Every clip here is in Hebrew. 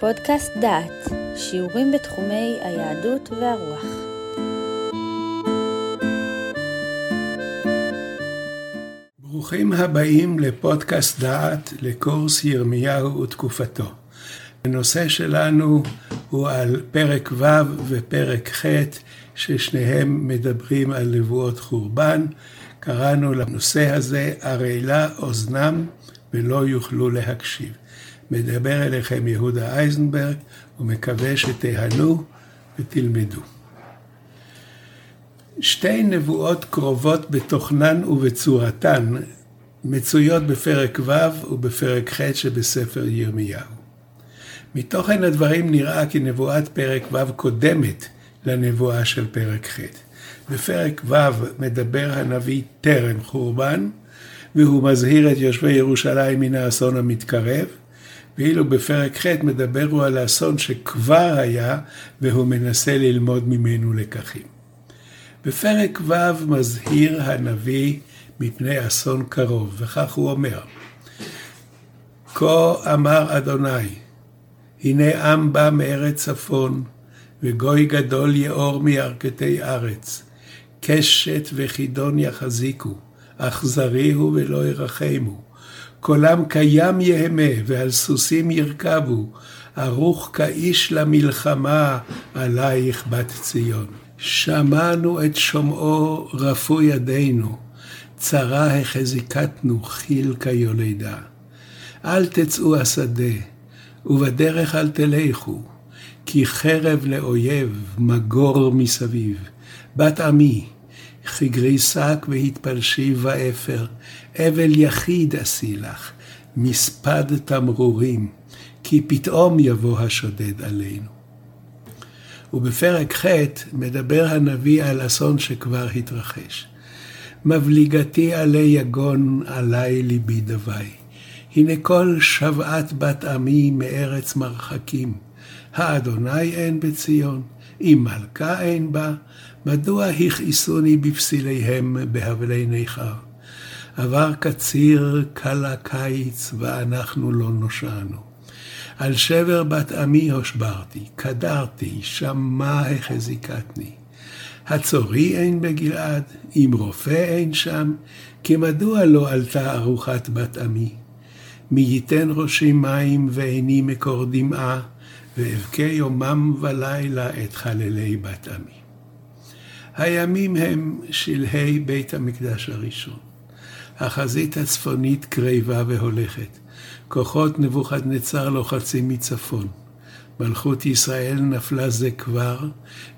פודקאסט דעת, שיעורים בתחומי היהדות והרוח. ברוכים הבאים לפודקאסט דעת לקורס ירמיהו ותקופתו. הנושא שלנו הוא על פרק ו' ופרק ח', ששניהם מדברים על נבואות חורבן. קראנו לנושא הזה, ערלה אוזנם ולא יוכלו להקשיב. מדבר אליכם יהודה אייזנברג, ומקווה שתיהנו ותלמדו. שתי נבואות קרובות בתוכנן ובצורתן מצויות בפרק ו' ובפרק ח' שבספר ירמיהו. מתוכן הדברים נראה כי נבואת פרק ו' קודמת לנבואה של פרק ח'. בפרק ו' מדבר הנביא טרם חורבן, והוא מזהיר את יושבי ירושלים מן האסון המתקרב, ואילו בפרק ח' מדבר הוא על האסון שכבר היה, והוא מנסה ללמוד ממנו לקחים. בפרק ו' מזהיר הנביא מפני אסון קרוב, וכך הוא אומר: כה אמר אדוני, הנה עם בא מארץ צפון, וגוי גדול יאור מירכתי ארץ. קשת וחידון יחזיקו, אכזרי הוא ולא ירחמו. קולם קיים יהמה, ועל סוסים ירכבו, ערוך כאיש למלחמה, עלייך בת ציון. שמענו את שומעו, רפו ידינו, צרה החזיקתנו, חיל כיולדה. אל תצאו השדה, ובדרך אל תלכו, כי חרב לאויב, מגור מסביב. בת עמי, חגרי שק והתפלשי ואפר, אבל יחיד עשי לך, מספד תמרורים, כי פתאום יבוא השודד עלינו. ובפרק ח' מדבר הנביא על אסון שכבר התרחש. מבליגתי עלי יגון, עלי ליבי דווי. הנה כל שבעת בת עמי מארץ מרחקים. האדוני אין בציון, אם מלכה אין בה, מדוע הכעיסוני בפסיליהם בהבלי ניכר? עבר קציר, קל הקיץ, ואנחנו לא נושענו. על שבר בת עמי הושברתי, קדרתי, שמה החזיקתני. הצורי אין בגלעד, אם רופא אין שם, כי מדוע לא עלתה ארוחת בת עמי? מי ייתן ראשי מים ועיני מקור דמעה, ואבכה יומם ולילה את חללי בת עמי. הימים הם שלהי בית המקדש הראשון. החזית הצפונית קרבה והולכת. כוחות נבוכדנצר לוחצים מצפון. מלכות ישראל נפלה זה כבר,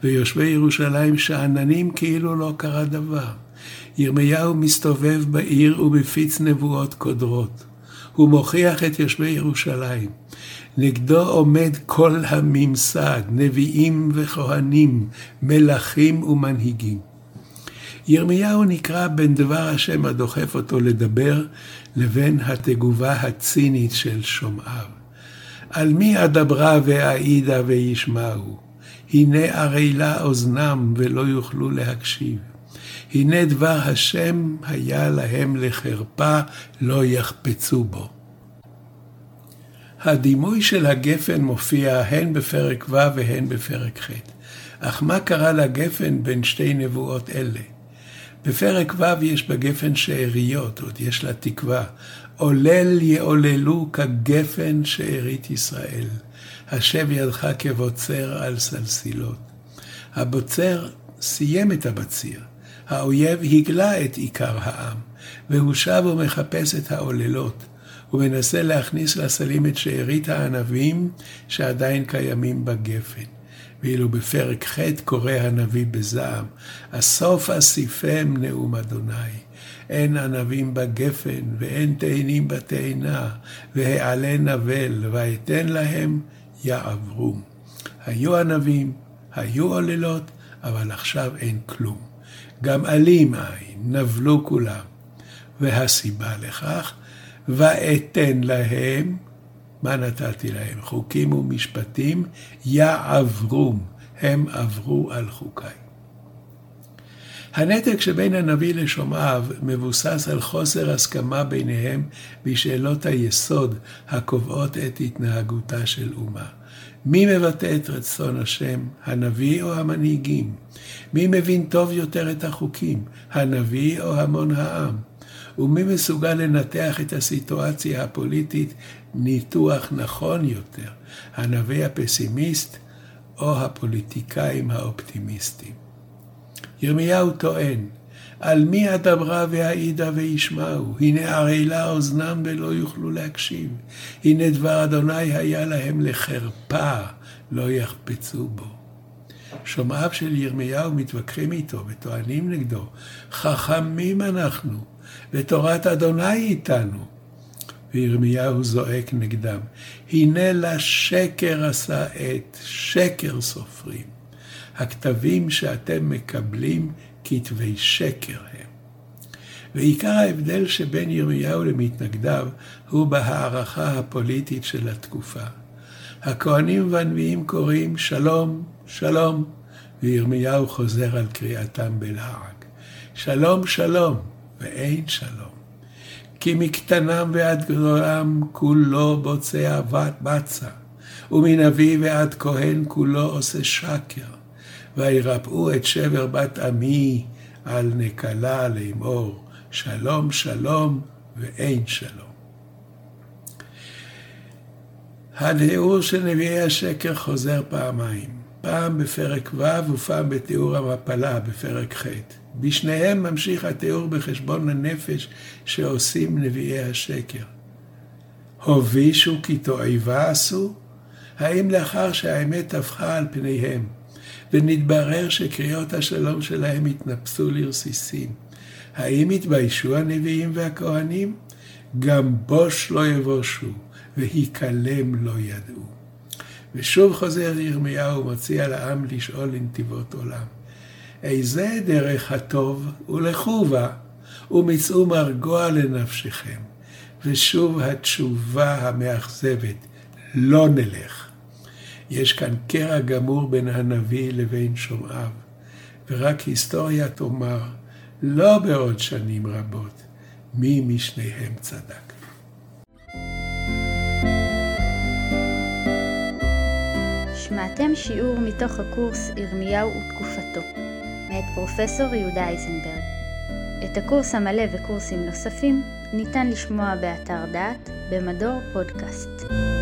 ויושבי ירושלים שאננים כאילו לא קרה דבר. ירמיהו מסתובב בעיר ומפיץ נבואות קודרות. הוא מוכיח את יושבי ירושלים. נגדו עומד כל הממסד, נביאים וכהנים, מלכים ומנהיגים. ירמיהו נקרא בין דבר השם הדוחף אותו לדבר, לבין התגובה הצינית של שומעיו. על מי אדברה ואעידה וישמעו? הנה ערלה אוזנם ולא יוכלו להקשיב. הנה דבר השם היה להם לחרפה, לא יחפצו בו. הדימוי של הגפן מופיע הן בפרק ו' והן בפרק ח'. אך מה קרה לגפן בין שתי נבואות אלה? בפרק ו' יש בגפן שאריות, עוד יש לה תקווה. עולל יעוללו כגפן שארית ישראל. השב ידך כבוצר על סלסילות. הבוצר סיים את הבציר. האויב הגלה את עיקר העם, והוא שב ומחפש את העוללות. הוא מנסה להכניס לסלים את שארית הענבים שעדיין קיימים בגפן. ואילו בפרק ח' קורא הנביא בזעם, הסוף אסיפם נאום אדוני. אין ענבים בגפן, ואין תאנים בתאנה, והעלה נבל, ואתן להם יעברו. היו ענבים, היו עוללות, אבל עכשיו אין כלום. גם עלים אין, נבלו כולם. והסיבה לכך, ואתן להם, מה נתתי להם? חוקים ומשפטים יעברום, הם עברו על חוקיי. הנתק שבין הנביא לשומעיו מבוסס על חוסר הסכמה ביניהם בשאלות היסוד הקובעות את התנהגותה של אומה. מי מבטא את רצון השם, הנביא או המנהיגים? מי מבין טוב יותר את החוקים, הנביא או המון העם? ומי מסוגל לנתח את הסיטואציה הפוליטית ניתוח נכון יותר, הנביא הפסימיסט או הפוליטיקאים האופטימיסטים? ירמיהו טוען, על מי אדברה והעידה וישמעו? הנה ערלה אוזנם ולא יוכלו להקשיב. הנה דבר אדוני היה להם לחרפה, לא יחפצו בו. שומעיו של ירמיהו מתווכחים איתו וטוענים נגדו, חכמים אנחנו, ותורת אדוני איתנו. וירמיהו זועק נגדם, הנה לשקר עשה עת, שקר סופרים. הכתבים שאתם מקבלים כתבי שקר הם. ועיקר ההבדל שבין ירמיהו למתנגדיו הוא בהערכה הפוליטית של התקופה. הכהנים והנביאים קוראים שלום, שלום, וירמיהו חוזר על קריאתם בלעג. שלום, שלום, ואין שלום. כי מקטנם ועד גדולם כולו בוצע בצע, ומנביא ועד כהן כולו עושה שקר. וירפאו את שבר בת עמי על נקלה לאמור, שלום שלום ואין שלום. התיאור של נביאי השקר חוזר פעמיים, פעם בפרק ו' ופעם בתיאור המפלה בפרק ח'. בשניהם ממשיך התיאור בחשבון הנפש שעושים נביאי השקר. הובישו כי תועבה עשו? האם לאחר שהאמת טפחה על פניהם, ונתברר שקריאות השלום שלהם התנפסו לרסיסים. האם התביישו הנביאים והכהנים? גם בוש לא יבושו, והיכלם לא ידעו. ושוב חוזר ירמיהו ומציע לעם לשאול לנתיבות עולם. איזה דרך הטוב ולכו בה, ומצאו מרגוע לנפשכם. ושוב התשובה המאכזבת, לא נלך. יש כאן קרע גמור בין הנביא לבין שומעיו, ורק היסטוריה תאמר, לא בעוד שנים רבות, מי משניהם צדק. שמעתם שיעור מתוך הקורס ירמיהו ותקופתו, מאת פרופסור יהודה אייזנברג. את הקורס המלא וקורסים נוספים ניתן לשמוע באתר דעת במדור פודקאסט.